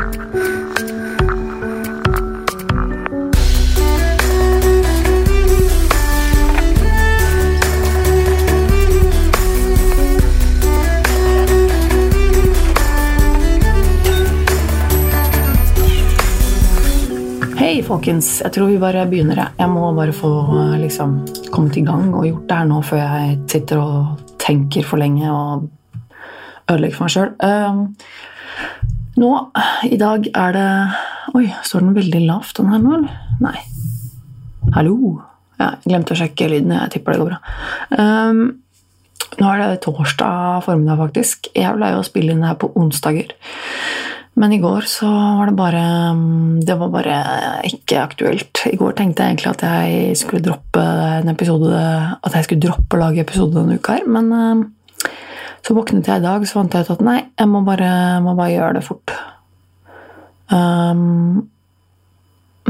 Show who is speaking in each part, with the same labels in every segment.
Speaker 1: Hei, folkens. Jeg tror vi bare begynner. jeg. Må bare få liksom, kommet i gang og gjort det her nå før jeg sitter og tenker for lenge og ødelegger for meg sjøl. Nå, i dag er det Oi, står den veldig lavt, den her nå, eller? Nei. Hallo? Ja, jeg glemte å sjekke lyden. Jeg tipper det går bra. Um, nå er det torsdag formiddag, faktisk. Jeg pleier å spille inn det her på onsdager. Men i går så var det bare Det var bare ikke aktuelt. I går tenkte jeg egentlig at jeg skulle droppe en episode At jeg skulle droppe å lage episode denne uka her, men eh, så våknet jeg i dag så fant jeg ut at nei, jeg må bare, må bare gjøre det fort. Um,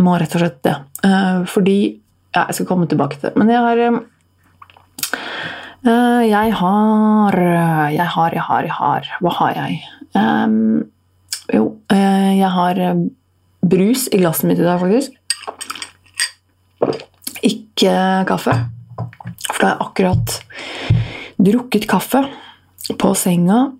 Speaker 1: må rett og slett det. Uh, fordi Ja, jeg skal komme tilbake til det. Men jeg har uh, Jeg har Jeg har, jeg har, jeg har Hva har jeg? Um, jo, uh, jeg har brus i glasset mitt i dag, faktisk. Ikke kaffe. For da har jeg akkurat drukket kaffe på senga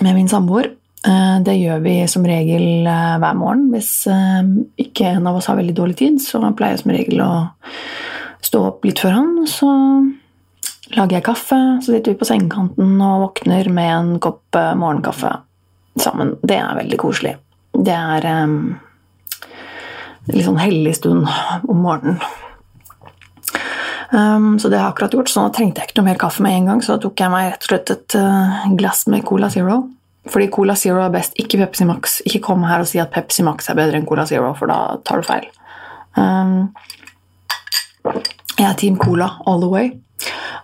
Speaker 1: med min samboer. Eh, Det gjør vi som regel eh, hver morgen. Hvis eh, ikke en av oss har veldig dårlig tid, så pleier jeg som regel å stå opp litt før han. Så lager jeg kaffe, så sitter vi på sengekanten og våkner med en kopp morgenkaffe sammen. Det er veldig koselig. Det er en litt sånn hellig stund om morgenen. Um, så det har jeg akkurat gjort, så nå trengte jeg ikke noe mer kaffe med en gang, så da tok jeg meg rett og slett et uh, glass med Cola Zero. Fordi Cola Zero er best, ikke Pepsi Max. Ikke kom her og si at Pepsi Max er bedre enn Cola Zero, for da tar du feil. Um, jeg er Team Cola all the way.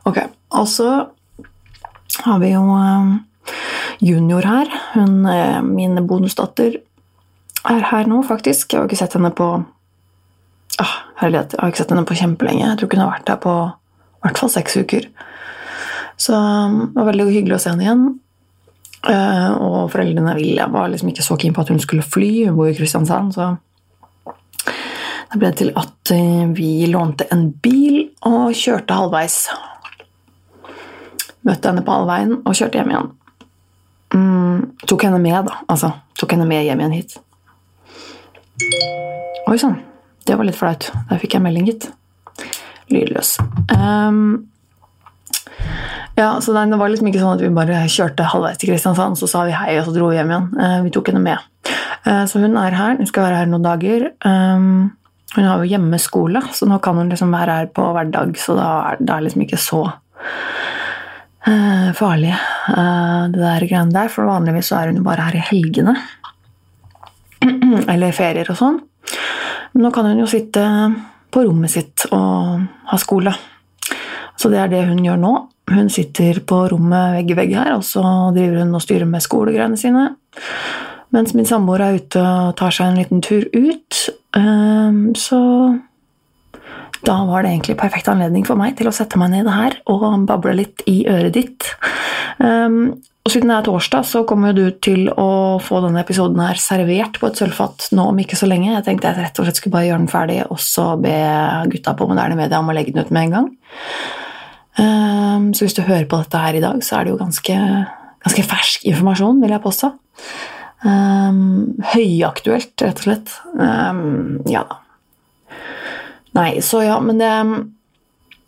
Speaker 1: Ok, Og så har vi jo um, Junior her. Hun, uh, min bonusdatter, er her nå, faktisk. Jeg har ikke sett henne på ah, Herlighet, jeg har ikke sett henne på kjempelenge. Jeg tror ikke hun har vært her på i hvert fall seks uker. Så um, det var veldig hyggelig å se henne igjen. Uh, og foreldrene ville var liksom ikke så keen på at hun skulle fly. Hun bor i Kristiansand, så det ble til at uh, vi lånte en bil og kjørte halvveis. Møtte henne på halvveien og kjørte hjem igjen. Mm, tok henne med, da. Altså, tok henne med hjem igjen hit. Oi sann. Det var litt flaut. Der fikk jeg melding, gitt. Lydløs. Um, ja, så det var liksom ikke sånn at vi bare kjørte halvveis til Kristiansand, så sa vi hei, og så dro vi hjem igjen. Uh, vi tok henne med. Uh, så hun er her. Hun skal være her noen dager. Um, hun har jo hjemmeskole, så nå kan hun liksom være her på hverdag, så da er det liksom ikke så uh, farlig, det der greiene der. For vanligvis så er hun jo bare her i helgene. Eller ferier og sånn. Men nå kan hun jo sitte på rommet sitt og ha skole. Så det er det hun gjør nå. Hun sitter på rommet vegg i vegg her, og så driver hun og styrer med skolegreiene sine. Mens min samboer er ute og tar seg en liten tur ut. Så da var det egentlig perfekt anledning for meg til å sette meg ned her og bable litt i øret ditt. Og siden det er torsdag, så kommer du til å få denne episoden her servert på et sølvfat nå om ikke så lenge. Jeg tenkte jeg rett og slett skulle bare gjøre den ferdig og så be gutta på moderne media om å legge den ut med en gang. Um, så hvis du hører på dette her i dag, så er det jo ganske, ganske fersk informasjon, vil jeg påstå. Um, høyaktuelt, rett og slett. Um, ja da. Nei, så ja, men det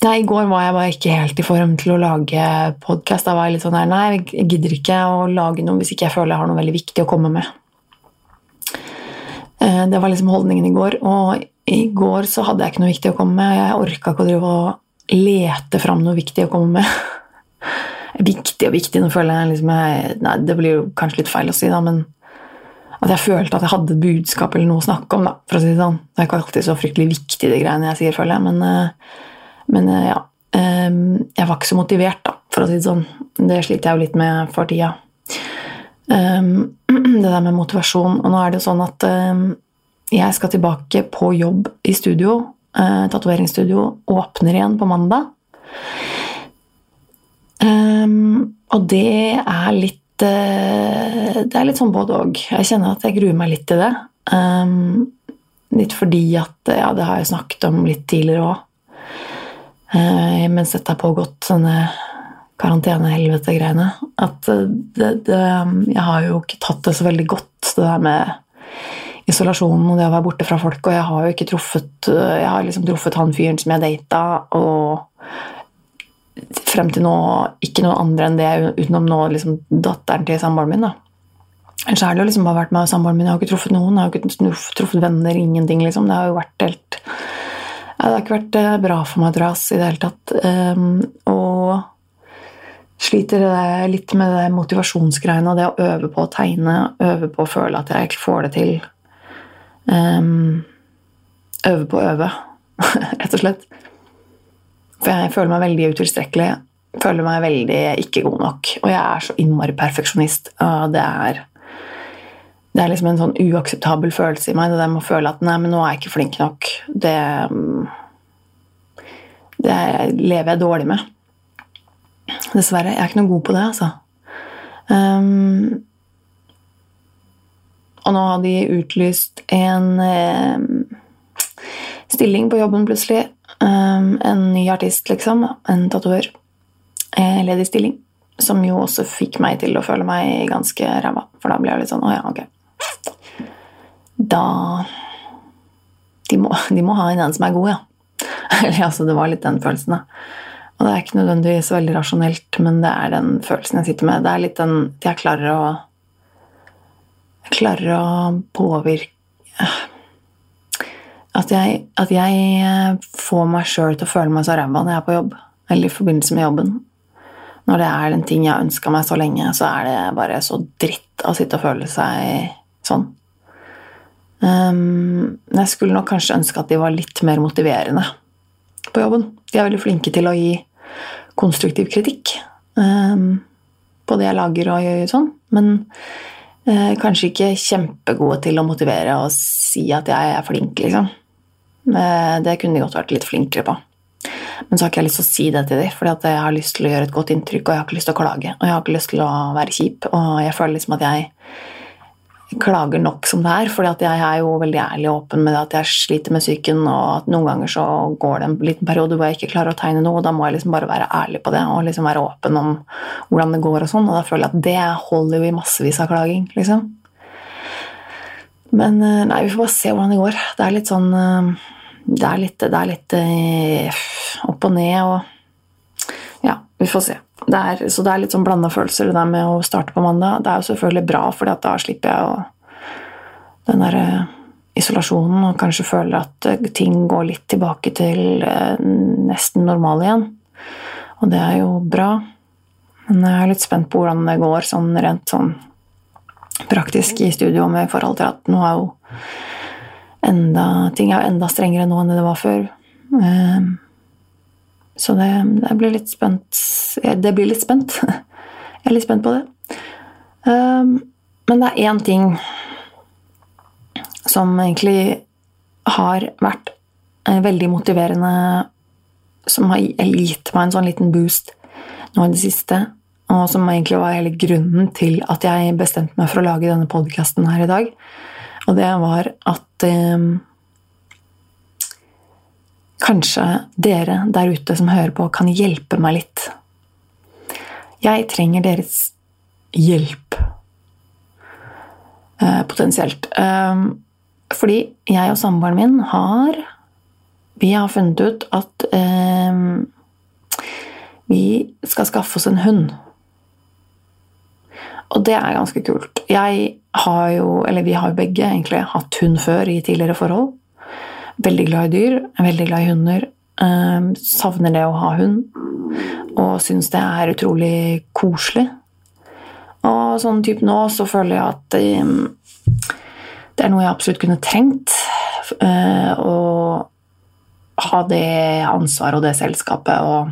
Speaker 1: Nei, I går var jeg bare ikke helt i form til å lage podkast. Da var jeg litt sånn her Nei, jeg gidder ikke å lage noe hvis ikke jeg føler jeg har noe veldig viktig å komme med. Det var liksom holdningen i går. Og i går så hadde jeg ikke noe viktig å komme med. Jeg orka ikke å drive og lete fram noe viktig å komme med. viktig og viktig, nå føler jeg liksom jeg, Nei, det blir jo kanskje litt feil å si, da, men at jeg følte at jeg hadde budskap eller noe å snakke om. da, for å si Det sånn. Det er ikke alltid så fryktelig viktig, de greiene jeg sier, føler jeg, men men ja, jeg var ikke så motivert, da, for å si det sånn. Det sliter jeg jo litt med for tida. Det der med motivasjon. Og nå er det jo sånn at jeg skal tilbake på jobb i studio. Tatoveringsstudio åpner igjen på mandag. Og det er litt Det er litt sånn både og. Jeg kjenner at jeg gruer meg litt til det. Litt fordi at Ja, det har jeg snakket om litt tidligere òg. Uh, mens dette har pågått, sånne karantenehelvete-greiene. At det, det, Jeg har jo ikke tatt det så veldig godt, det der med isolasjonen og det å være borte fra folk. Og jeg har jo ikke truffet Jeg har liksom truffet han fyren som jeg data, og frem til nå ikke noen andre enn det utenom nå liksom datteren til samboeren min. da. Ellers har det jo liksom bare vært meg og samboeren min. Jeg har ikke truffet noen. Jeg har ikke truffet venner, ingenting. liksom. Det har jo vært helt Det har ikke vært eh, bra for meg, jeg, i det hele tatt. Um, og sliter litt med det motivasjonsgreiene og det å øve på å tegne, øve på å føle at jeg får det til. Um, øve på å øve, rett og slett. For jeg føler meg veldig utilstrekkelig. Føler meg veldig ikke god nok. Og jeg er så innmari perfeksjonist. Og det er, det er liksom en sånn uakseptabel følelse i meg. Det der med å føle at nei, men nå er jeg ikke flink nok. Det, det lever jeg dårlig med. Dessverre. Jeg er ikke noe god på det, altså. Um, og nå har de utlyst en um, stilling på jobben plutselig Um, en ny artist, liksom. En tatovør. Eh, ledig stilling. Som jo også fikk meg til å føle meg ganske ræva. For da ble jeg litt sånn Å ja, ok. Da de må, de må ha en en som er god, ja. Eller altså, det var litt den følelsen, da. Og det er ikke nødvendigvis veldig rasjonelt, men det er den følelsen jeg sitter med. Det er litt den at jeg klarer å klarer å påvirke at jeg, at jeg eh, får meg sjøl til å føle meg så ræva når jeg er på jobb, eller i forbindelse med jobben. Når det er en ting jeg har ønska meg så lenge, så er det bare så dritt å sitte og føle seg sånn. Um, jeg skulle nok kanskje ønske at de var litt mer motiverende på jobben. De er veldig flinke til å gi konstruktiv kritikk um, på det jeg lager og gjør sånn, men uh, kanskje ikke kjempegode til å motivere og si at jeg er flink, liksom. Uh, det kunne de godt vært litt flinkere på. Men så har ikke jeg lyst til å si det til dem, for jeg har lyst til å gjøre et godt inntrykk, og jeg har ikke lyst til å klage. Og jeg har ikke lyst til å være kjip, og jeg føler liksom at jeg klager nok som det er. For jeg er jo veldig ærlig og åpen med det at jeg sliter med psyken, og at noen ganger så går det en liten periode hvor jeg ikke klarer å tegne noe, og da må jeg liksom bare være ærlig på det og liksom være åpen om hvordan det går og sånn, og da føler jeg at det holder jo i massevis av klaging, liksom. Men eh, nei, vi får bare se hvordan det går. Det er litt sånn eh, Det er litt, det er litt eh, opp og ned og vi får se. Det er, så det er litt sånn blanda følelser, det der med å starte på mandag. Det er jo selvfølgelig bra, for da slipper jeg å den der isolasjonen og kanskje føler at ting går litt tilbake til nesten normal igjen. Og det er jo bra. Men jeg er litt spent på hvordan det går sånn rent sånn praktisk i studio med forhold til at nå er jo enda, ting er enda strengere nå enn det var før. Så det, det blir litt spent Det blir litt spent. Jeg er litt spent på det. Ehm, men det er én ting som egentlig har vært eh, veldig motiverende Som har gitt meg en sånn liten boost nå i det siste og som egentlig var hele grunnen til at jeg bestemte meg for å lage denne podkasten her i dag. Og det var at eh, kanskje dere der ute som hører på, kan hjelpe meg litt. Jeg trenger deres hjelp. Eh, potensielt. Eh, fordi jeg og samboeren min har Vi har funnet ut at eh, vi skal skaffe oss en hund. Og det er ganske kult. Jeg har jo, eller vi har jo begge egentlig hatt hund før i tidligere forhold. Veldig glad i dyr, veldig glad i hunder. Um, savner det å ha hund. Og syns det er utrolig koselig. Og sånn type nå så føler jeg at um, det er noe jeg absolutt kunne trengt. Uh, å ha det ansvaret og det selskapet og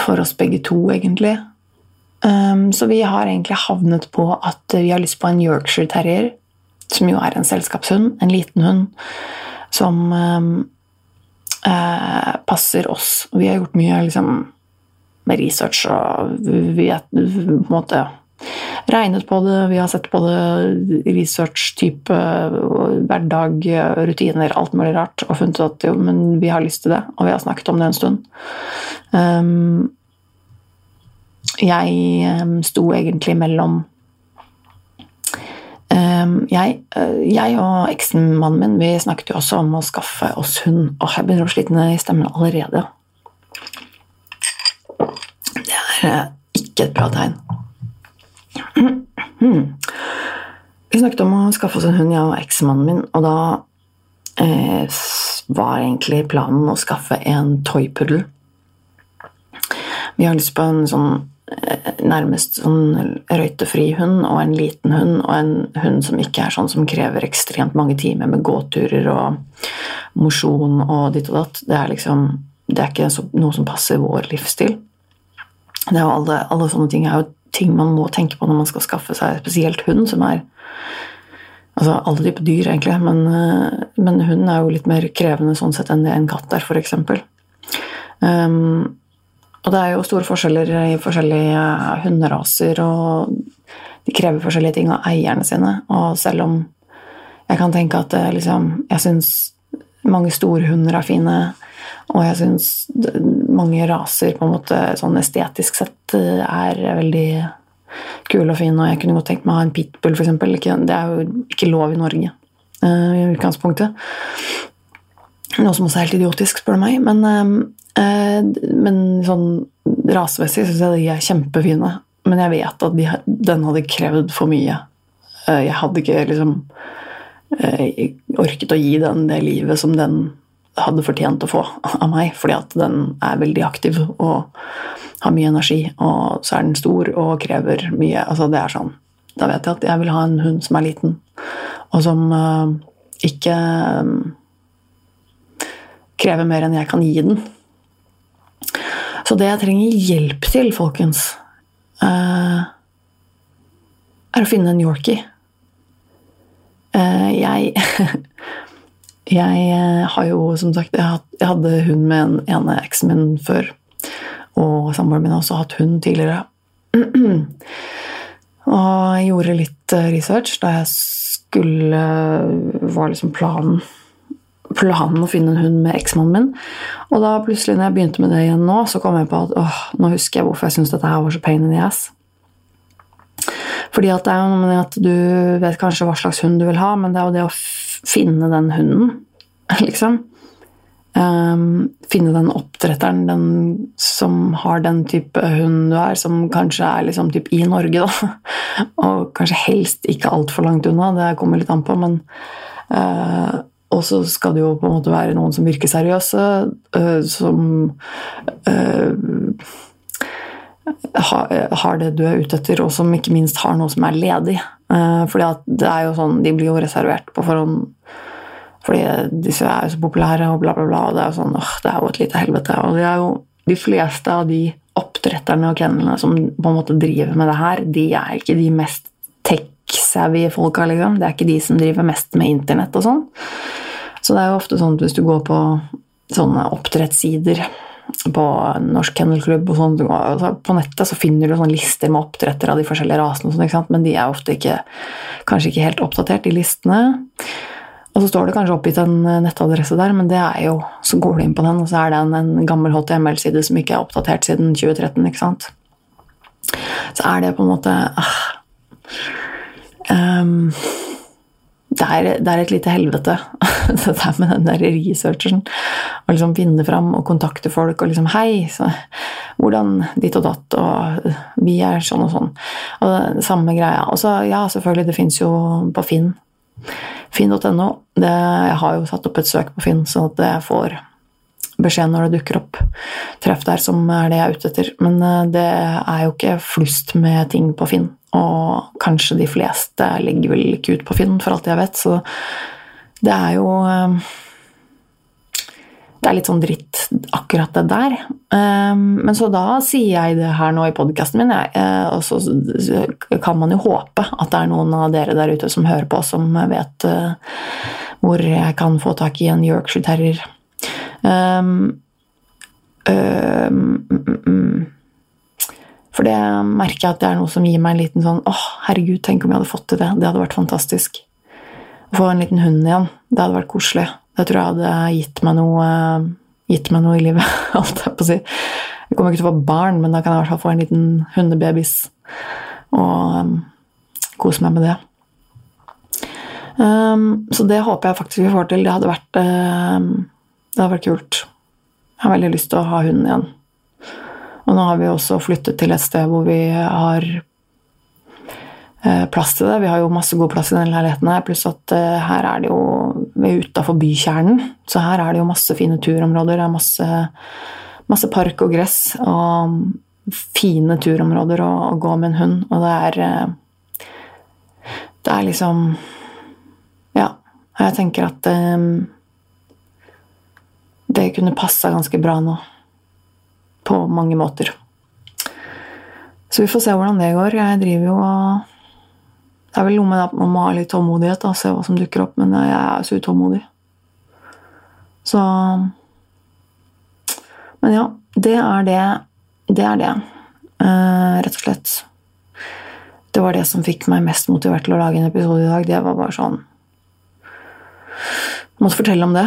Speaker 1: for oss begge to, egentlig. Um, så vi har egentlig havnet på at vi har lyst på en Yorkshire terrier, som jo er en selskapshund, en liten hund, som eh, uh, passer oss. Vi har gjort mye liksom, med research, og vi har på en måte regnet på det, vi har sett på det research-type, hverdag, rutiner, alt mulig rart, og funnet at jo, men vi har lyst til det, og vi har snakket om det en stund. Um, jeg um, sto egentlig mellom jeg, uh, jeg, og eksmannen min vi snakket jo også om å skaffe oss hund. Åh, jeg begynner å slite i stemmen allerede. Det er uh, ikke et bra tegn. Vi snakket om å skaffe oss en hund, jeg og eksmannen min, og da eh, var egentlig planen å skaffe en toypuddel. Vi har lyst på en sånn eh, nærmest sånn røytefri hund og en liten hund, og en hund som ikke er sånn som krever ekstremt mange timer med gåturer og mosjon og ditt og datt. Det er liksom det er ikke noe som passer vår livsstil. Alle, alle sånne ting er jo ting man må tenke på når man skal skaffe seg spesielt hund, som er Altså alle typer dyr, egentlig, men, eh, men hund er jo litt mer krevende sånn sett enn det en katt er, eksempel Um, og det er jo store forskjeller i forskjellige hunderaser, og de krever forskjellige ting av eierne sine. Og selv om jeg kan tenke at liksom, jeg syns mange storhunder er fine, og jeg syns mange raser på en måte sånn estetisk sett eh, er veldig kule og fine, og jeg kunne godt tenkt meg å ha en pitbull, f.eks. Det er jo ikke lov i Norge i utgangspunktet. Noe som også er helt idiotisk, spør du meg. Men, men sånn rasemessig syns jeg de er kjempefine. Men jeg vet at de, den hadde krevd for mye. Uh, jeg hadde ikke liksom orket å gi den det livet som den hadde fortjent å få av meg, fordi at den er veldig aktiv og har mye energi, og så er den stor og krever mye. Altså, det er sånn Da vet jeg at jeg vil ha en hund som er liten, og som uh, ikke um, krever mer enn jeg kan gi den. Så det jeg trenger hjelp til, folkens, uh, er å finne en Yorkie. Uh, jeg Jeg eh, har jo, som sagt, jeg hadde hund med en ene eksen min før. Og samboeren min har også hatt hund tidligere. Og jeg gjorde litt eh, research da jeg skulle Var liksom planen planen å finne en hund med eksmannen min. Og da plutselig, når jeg begynte med det igjen nå, så kom jeg på at åh, nå husker jeg hvorfor jeg syntes dette her var så pain in the ass. Fordi at det er jo noe med at du vet kanskje hva slags hund du vil ha, men det er jo det å finne den hunden, liksom. Um, finne den oppdretteren den som har den type hund du er, som kanskje er liksom typ i Norge, da. Og kanskje helst ikke altfor langt unna, det kommer litt an på, men uh, og så skal det jo på en måte være noen som virker seriøse, uh, som uh, har det du er ute etter, og som ikke minst har noe som er ledig. Fordi at det er jo sånn, De blir jo reservert på forhånd fordi disse er jo så populære, og bla, bla, bla. Og det er jo sånn, åh, det er jo et lite helvete. Og det er jo de fleste av de oppdretterne og kennelene som på en måte driver med det her, de er ikke de mest tech-savvy folka, liksom. Det er ikke de som driver mest med internett og sånn. Så det er jo ofte sånn at hvis du går på sånne oppdrettssider på Norsk Kennelklubb og sånn. På nettet så finner du sånne lister med oppdrettere av de forskjellige rasene, og sånt, men de er ofte ikke, kanskje ikke helt oppdatert, de listene. Og så står det kanskje oppgitt en nettadresse der, men det er jo, så går du inn på den, og så er det en, en gammel HTML-side som ikke er oppdatert siden 2013. ikke sant? Så er det på en måte ah, um, det er, det er, et lite helvete, det der med den der researchen. Å liksom finne fram og kontakte folk og liksom 'Hei, så, hvordan ditt og datt', og 'vi er sånn og sånn'. Og det, samme greia. Og så, ja, selvfølgelig, det fins jo på Finn. Finn.no. Jeg har jo satt opp et søk på Finn, så at jeg får beskjed når det dukker opp treff der som er det jeg er ute etter. Men eh, det er jo ikke flust med ting på Finn. Og kanskje de fleste legger vel ikke ut på Finn, for alt jeg vet. Så det er jo eh, Det er litt sånn dritt, akkurat det der. Eh, men så da sier jeg det her nå i podkasten min, eh, og så kan man jo håpe at det er noen av dere der ute som hører på, som vet hvor jeg kan få tak i en Yorkshire terrier. For det merker jeg at det er noe som gir meg en liten sånn åh, herregud, tenk om jeg hadde fått til det. Det hadde vært fantastisk. Å få en liten hund igjen, det hadde vært koselig. Det tror jeg hadde gitt meg noe, gitt meg noe i livet, alt jeg på å si. Jeg kommer ikke til å få barn, men da kan jeg i hvert fall få en liten hundebabys og um, kose meg med det. Um, så det håper jeg faktisk vi får til. Det hadde vært, um, det hadde vært kult. Jeg har veldig lyst til å ha hunden igjen. Og nå har vi også flyttet til et sted hvor vi har plass til det. Vi har jo masse god plass i denne leiligheten, her, pluss at eh, her er det jo Vi er utafor bykjernen, så her er det jo masse fine turområder. Det er masse, masse park og gress og fine turområder å, å, gå med en hund. Og det er eh, Det er liksom Ja. Jeg tenker at det kunne passa ganske bra nå på mange måter. Så vi får se hvordan det går. Jeg driver jo og Det er vel noe med at man må ha litt tålmodighet og se hva som dukker opp, men jeg er så utålmodig. Så Men ja, det er det. Det er det. Uh, rett og slett. Det var det som fikk meg mest motivert til å lage en episode i dag. Det var bare sånn Jeg måtte fortelle om det.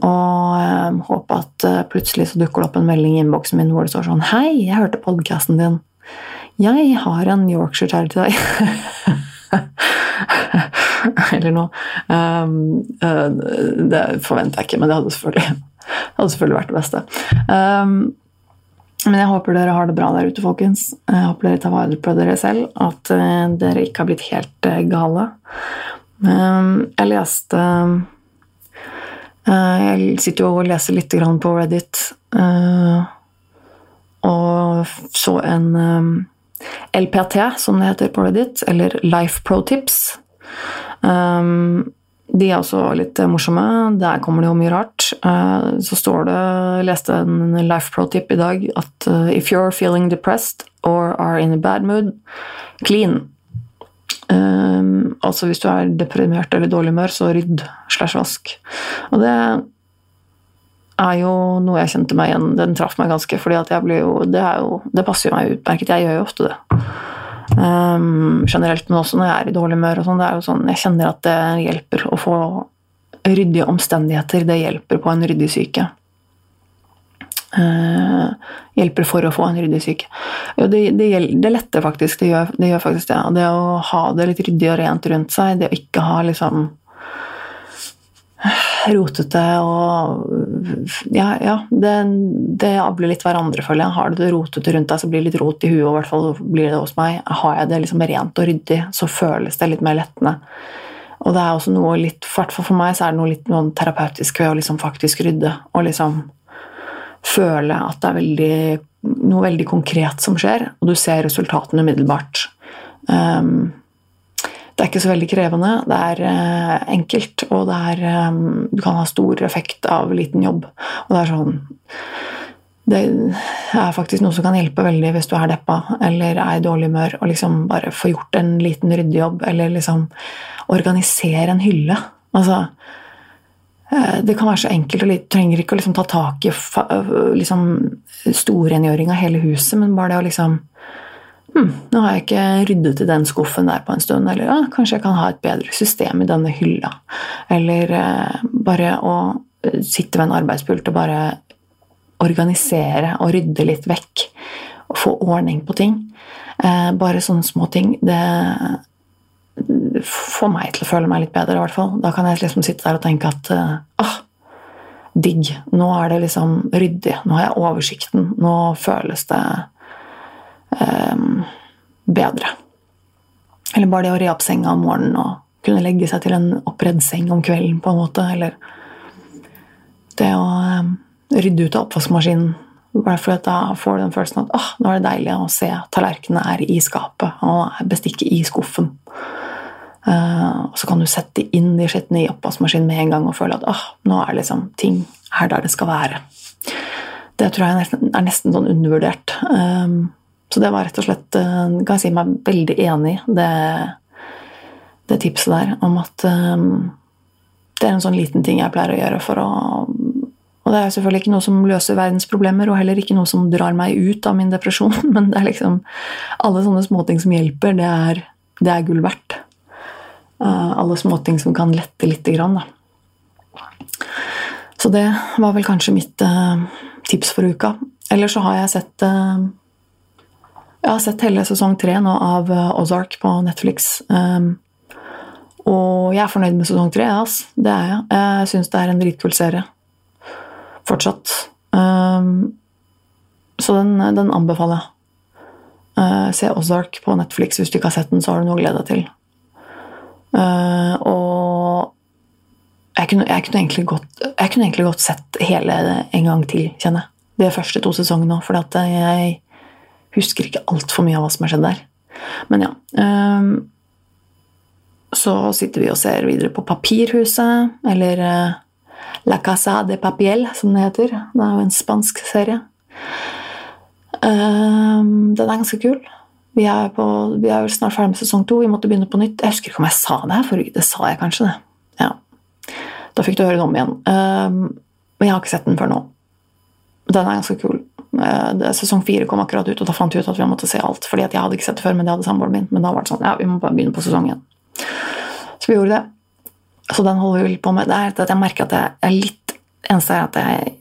Speaker 1: Og eh, håpe at eh, plutselig så dukker det opp en melding i innboksen min hvor det står sånn Hei, jeg hørte podkasten din. Jeg har en Yorkshire Terrier til deg. Eller noe. Um, uh, det forventer jeg ikke, men det hadde selvfølgelig, hadde selvfølgelig vært det beste. Um, men jeg håper dere har det bra der ute, folkens. Jeg håper dere tar vare på dere selv. At uh, dere ikke har blitt helt uh, gale. Um, jeg leste Eh, jeg sitter jo og leser litt på Reddit, og så en eh, LPT, som det heter på Reddit, eller Life Pro Tips. De er også litt morsomme. Der kommer det jo mye rart. Så står det Jeg leste en Life Pro Tip i dag at if you're feeling depressed or are in a bad mood, clean. Um, altså hvis du er deprimert eller dårlig humør, så rydd slash vask. Og det er jo noe jeg kjente meg igjen Den traff meg ganske, fordi at jeg ble jo Det, jo, det passer jo meg utmerket. Jeg gjør jo ofte det. Um, generelt, men også når jeg er i dårlig humør og sånn. Det er jo sånn Jeg kjenner at det hjelper å få ryddige omstendigheter. Det hjelper på en ryddig syke. Uh, hjelper for å få en ryddig syke. Det, det, det, letter faktisk. Det gjør, det gjør, faktisk det. Det å ha det litt ryddig og rent rundt seg, det å ikke ha liksom rotete og Ja, ja det, det avler litt hverandre, føler jeg. Har du det rotete rundt deg, så blir det litt rot i huet, og i hvert fall blir det hos meg. Har jeg det liksom rent og ryddig, så føles det litt mer lettende. Og det er også noe litt, for meg så er det noe litt noe terapeutisk ved å liksom faktisk rydde. og liksom føle at det er veldig, noe veldig konkret som skjer, og du ser resultatene umiddelbart. Um, det er ikke så veldig krevende. Det er eh, enkelt, og det er eh, Du kan ha stor effekt av liten jobb. Og det er sånn Det er faktisk noe som kan hjelpe veldig hvis du er deppa eller er i dårlig humør, og liksom bare få gjort en liten ryddejobb, eller liksom organisere en hylle. Altså Eh, det kan være så enkelt, og trenger ikke å liksom ta tak i liksom, storrengjøring av hele huset, men bare det å liksom hm, Nå har jeg ikke ryddet i den skuffen der på en stund, eller ja, kanskje jeg kan ha et bedre system i denne hylla. Eller eh, bare å eh, sitte ved en arbeidspult og bare organisere og rydde litt vekk. Og få ordning på ting. Eh, bare sånne små ting. Det, får meg til å føle meg litt bedre, i hvert fall. Da kan jeg liksom sitte der og tenke at ah, digg. Nå er det liksom ryddig. Nå har jeg oversikten. Nå føles det bedre. Eller bare det å re opp senga om morgenen og kunne legge seg til en oppredd seng om kvelden, på en måte. Eller det å um, rydde ut av oppvaskmaskinen. Bare for at Da får du den følelsen at oh, nå er det deilig å se tallerkenene er i skapet og bestikket i skuffen. Uh, og så kan du sette inn de skittene i oppvaskmaskinen med en gang og føle at oh, nå er liksom ting her der det skal være. Det tror jeg er nesten, er nesten sånn undervurdert. Um, så det var rett og slett uh, Kan jeg si meg veldig enig i det, det, tipset der om at um, det er en sånn liten ting jeg pleier å gjøre for å, Og det er selvfølgelig ikke noe som løser verdens problemer, og heller ikke noe som drar meg ut av min depresjon, men det er liksom alle sånne småting som hjelper, det er, det er gull verdt. Uh, alle småting som kan lette lite grann, da. Så det var vel kanskje mitt uh, tips for uka. Eller så har jeg sett uh, Jeg har sett hele sesong tre nå av Ozark på Netflix. Um, og jeg er fornøyd med sesong tre. Altså. Det er jeg. Jeg syns det er en dritkul serie. Fortsatt. Um, så den, den, anbefaler jeg. Uh, se Ozark på Netflix hvis du ikke har sett den, så har du noe å glede deg til. Uh, og jeg kunne, jeg, kunne godt, jeg kunne, egentlig godt, sett hele en gang til, kjenner jeg. De første to sesongene òg, at jeg husker ikke altfor mye av hva som har skjedd der. Men ja. Um, så sitter vi og ser videre på Papirhuset, eller uh, La Casa de Papiel, som det heter. Det er jo en spansk serie. Uh, den er ganske kul. Vi er, på, vi er snart ferdig med sesong to. Vi måtte begynne på nytt. Jeg husker ikke om jeg sa det her forrige Det sa jeg kanskje, det. Ja. Da fikk du høre det om igjen. Uh, men jeg har ikke sett den før nå. Den er ganske kul. Uh, sesong fire kom akkurat ut, og da fant vi ut at vi måtte se alt. fordi jeg hadde ikke sett det før, men det hadde samboeren min. Men da var det sånn, ja, vi må bare begynne på sesongen. Så vi gjorde det. Så den holder vi på med. Det er at jeg merker at jeg er litt Eneste er at jeg,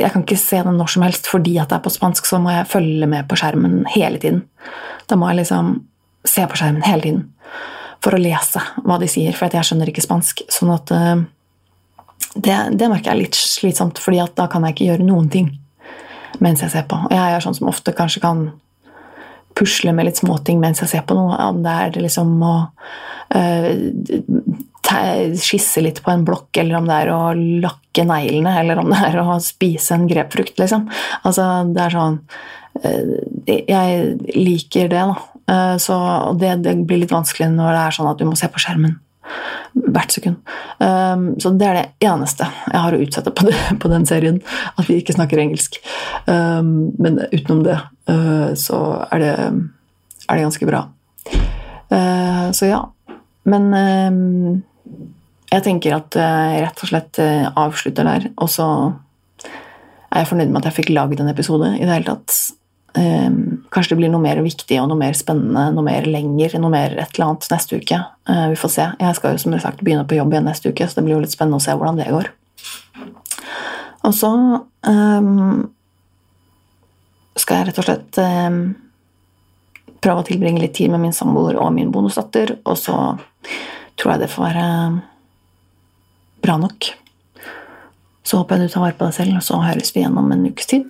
Speaker 1: jeg kan ikke se den når som helst fordi at det er på spansk, så må jeg følge med på skjermen hele tiden. Da må jeg liksom se på skjermen hele tiden for å lese hva de sier, for jeg skjønner ikke spansk. Sånn at uh, det, det, merker jeg er litt slitsomt, fordi at da kan jeg ikke gjøre noen ting mens jeg ser på. Og jeg er sånn som ofte kanskje kan pusle med litt småting mens jeg ser på noe. Om det er liksom å uh, skisse litt på en blokk, eller om det er å lakke neglene, eller om det er å spise en grepfrukt, liksom. Altså, det er sånn uh, Jeg liker det, da. Uh, så det, det, blir litt vanskelig når det er sånn at du må se på skjermen hvert sekund. Um, så det er det eneste jeg har å utsette på, det, på den serien. At vi ikke snakker engelsk. Um, men utenom det uh, så er det, er det ganske bra. Uh, så ja. Men um, jeg tenker at jeg rett og slett avslutter der. Og så er jeg fornøyd med at jeg fikk laget en episode i det hele tatt. Um, kanskje det blir noe mer viktig og noe mer spennende, noe mer lenger, noe mer et eller annet neste uke. Uh, vi får se. Jeg skal jo som sagt begynne på jobb igjen neste uke, så det blir jo litt spennende å se hvordan det går. Og så um, skal jeg rett og slett um, prøve å tilbringe litt tid med min samboer og min bonusdatter, og så tror jeg det får være bra nok. Så håper jeg du tar vare på deg selv, og så høres vi igjen om en ukes tid.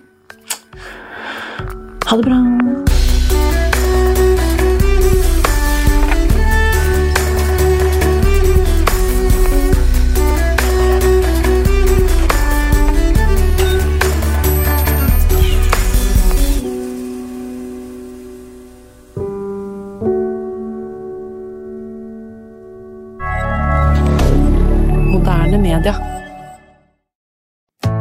Speaker 1: Ha det bra.